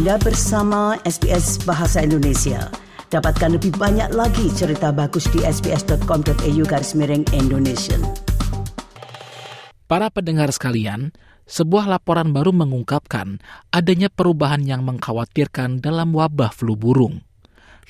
Anda bersama SBS Bahasa Indonesia. Dapatkan lebih banyak lagi cerita bagus di sbs.com.au garis miring Indonesia. Para pendengar sekalian, sebuah laporan baru mengungkapkan adanya perubahan yang mengkhawatirkan dalam wabah flu burung.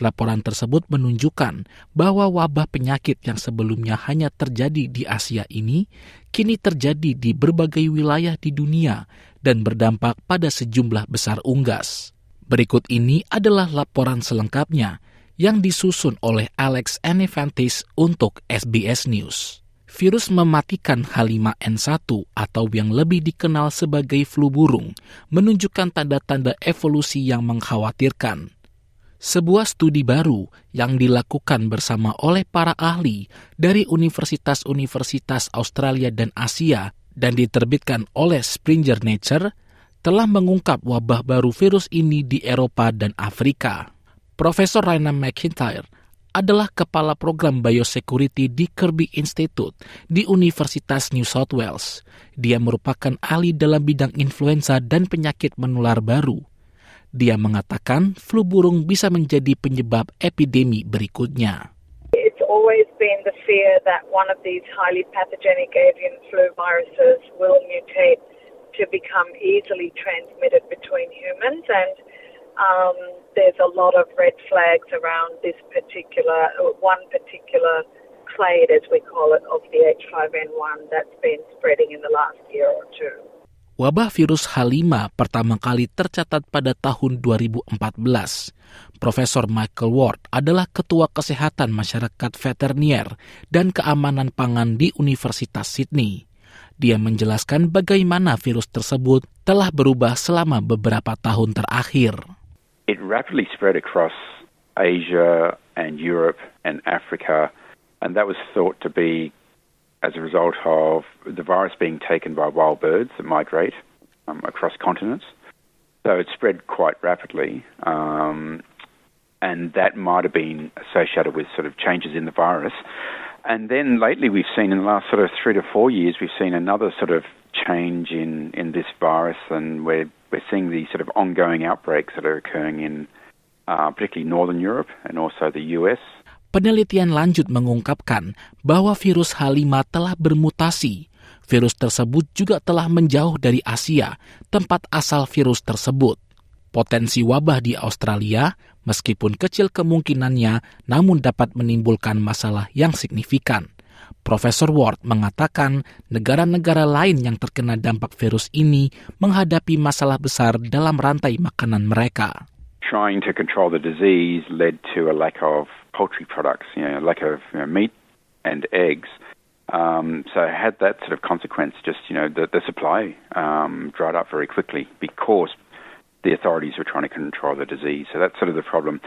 Laporan tersebut menunjukkan bahwa wabah penyakit yang sebelumnya hanya terjadi di Asia ini kini terjadi di berbagai wilayah di dunia dan berdampak pada sejumlah besar unggas. Berikut ini adalah laporan selengkapnya yang disusun oleh Alex Anifantis untuk SBS News. Virus mematikan H5N1 atau yang lebih dikenal sebagai flu burung menunjukkan tanda-tanda evolusi yang mengkhawatirkan sebuah studi baru yang dilakukan bersama oleh para ahli dari universitas-universitas Australia dan Asia dan diterbitkan oleh Springer Nature telah mengungkap wabah baru virus ini di Eropa dan Afrika. Profesor Raina McIntyre adalah kepala program biosecurity di Kirby Institute di Universitas New South Wales. Dia merupakan ahli dalam bidang influenza dan penyakit menular baru dia mengatakan flu burung bisa menjadi penyebab epidemi berikutnya. It's always been the fear that one of these highly pathogenic avian flu viruses will mutate to become easily transmitted between humans and um, there's a lot of red flags around this particular, one particular clade as we call it, of the H5N1 that's been spreading in the last year or two. Wabah virus H5 pertama kali tercatat pada tahun 2014. Profesor Michael Ward adalah Ketua Kesehatan Masyarakat Veteriner dan Keamanan Pangan di Universitas Sydney. Dia menjelaskan bagaimana virus tersebut telah berubah selama beberapa tahun terakhir. It rapidly spread across Asia and Europe and Africa, and that was thought to be as a result of the virus being taken by wild birds that migrate um, across continents. So it spread quite rapidly, um, and that might have been associated with sort of changes in the virus. And then lately, we've seen in the last sort of three to four years, we've seen another sort of change in, in this virus, and we're we're seeing these sort of ongoing outbreaks that are occurring in uh, particularly Northern Europe and also the US. Penelitian lanjut mengungkapkan bahwa virus H5 telah bermutasi. Virus tersebut juga telah menjauh dari Asia, tempat asal virus tersebut. Potensi wabah di Australia, meskipun kecil kemungkinannya, namun dapat menimbulkan masalah yang signifikan. Profesor Ward mengatakan negara-negara lain yang terkena dampak virus ini menghadapi masalah besar dalam rantai makanan mereka. Trying to control the disease led to a lack of poultry products, you know, lack of you know, meat and eggs. Um, so had that sort of consequence. Just you know, the, the supply um, dried up very quickly because the authorities were trying to control the disease. So that's sort of the problem.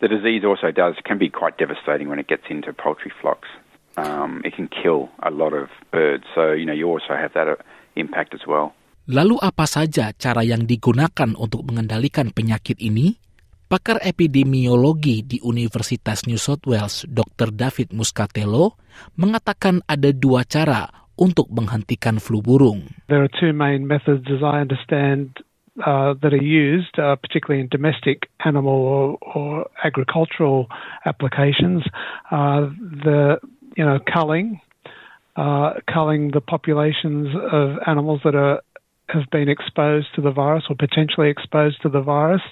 The disease also does can be quite devastating when it gets into poultry flocks. Um, it can kill a lot of birds. So you know, you also have that uh, impact as well. Lalu apa saja cara yang digunakan untuk mengendalikan penyakit ini? Pakar epidemiologi di Universitas New South Wales, Dr. David Muscatello, mengatakan ada dua cara untuk menghentikan flu burung. There are two main methods as I understand uh, that are used, uh, particularly in domestic animal or, or agricultural applications. Uh, the you know culling, uh, culling the populations of animals that are have been exposed to the virus or potentially exposed to the virus.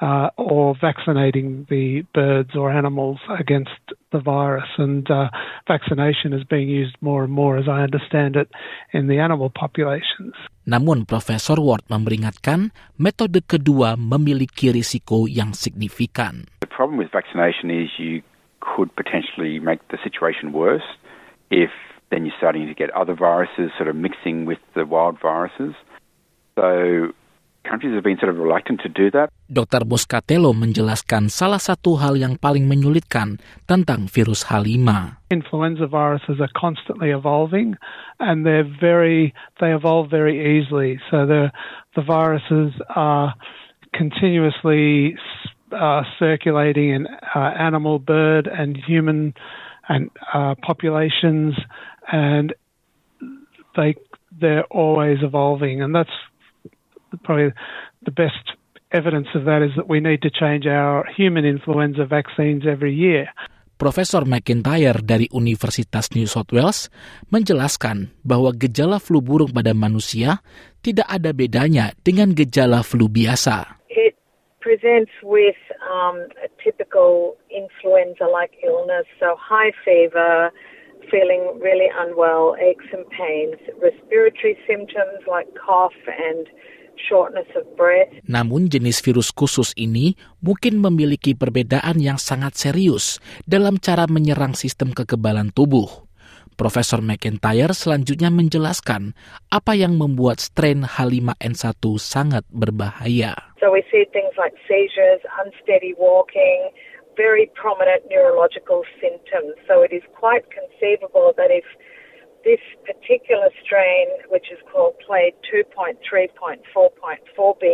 Uh, or vaccinating the birds or animals against the virus. And uh, vaccination is being used more and more, as I understand it, in the animal populations. Namun Profesor Ward memperingatkan metode kedua memiliki risiko yang signifikan. The problem with vaccination is you could potentially make the situation worse if then you're starting to get other viruses sort of mixing with the wild viruses. So countries have been sort of reluctant to do that. Dr. Boscatello menjelaskan salah satu hal yang paling menyulitkan tentang virus H5. Influenza viruses are constantly evolving and they're very they evolve very easily. So the the viruses are continuously uh, circulating in uh, animal, bird, and human and uh, populations, and they they're always evolving, and that's probably the best evidence of that is that we need to change our human influenza vaccines every year. Profesor McIntyre dari Universitas New South Wales menjelaskan bahwa gejala flu burung pada manusia tidak ada bedanya dengan gejala flu biasa. It presents with um, a typical influenza-like illness, so high fever, feeling really unwell, aches and pains, respiratory symptoms like cough and. Namun jenis virus khusus ini mungkin memiliki perbedaan yang sangat serius dalam cara menyerang sistem kekebalan tubuh. Profesor McIntyre selanjutnya menjelaskan apa yang membuat strain H5N1 sangat berbahaya. So we see things like seizures, unsteady walking, very prominent neurological symptoms. So it is quite conceivable that if this particular strain, which is called clade 2.3.4.4b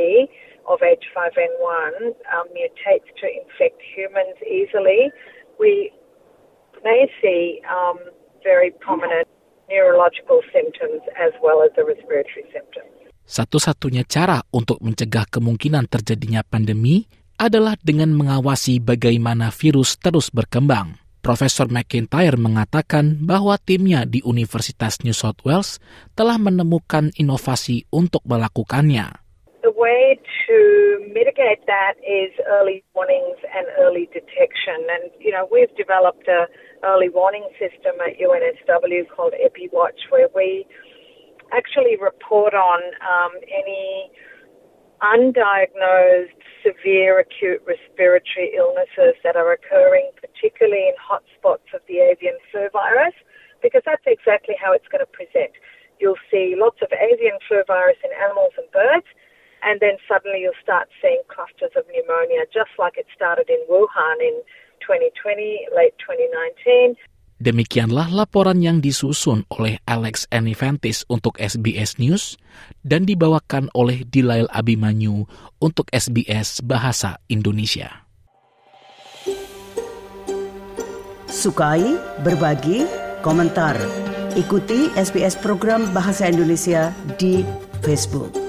of H5N1, um, mutates to infect humans easily, we may see um, very prominent neurological symptoms as well as the respiratory symptoms. Satu-satunya cara untuk mencegah kemungkinan terjadinya pandemi adalah dengan mengawasi bagaimana virus terus berkembang. Profesor McIntyre mengatakan bahwa timnya di Universitas New South Wales telah menemukan inovasi untuk melakukannya. The way to mitigate that is early warnings and early detection. And, you know, we've developed a early warning system at UNSW called EpiWatch where we actually report on um, any undiagnosed severe acute respiratory illnesses that are occurring, particularly in hotspots of the avian flu virus, because that's exactly how it's going to present. You'll see lots of avian flu virus in animals and birds, and then suddenly you'll start seeing clusters of pneumonia, just like it started in Wuhan in 2020, late 2019. Demikianlah laporan yang disusun oleh Alex Anifantis untuk SBS News dan dibawakan oleh Dilail Abimanyu untuk SBS Bahasa Indonesia. Sukai, berbagi, komentar. Ikuti SBS program Bahasa Indonesia di Facebook.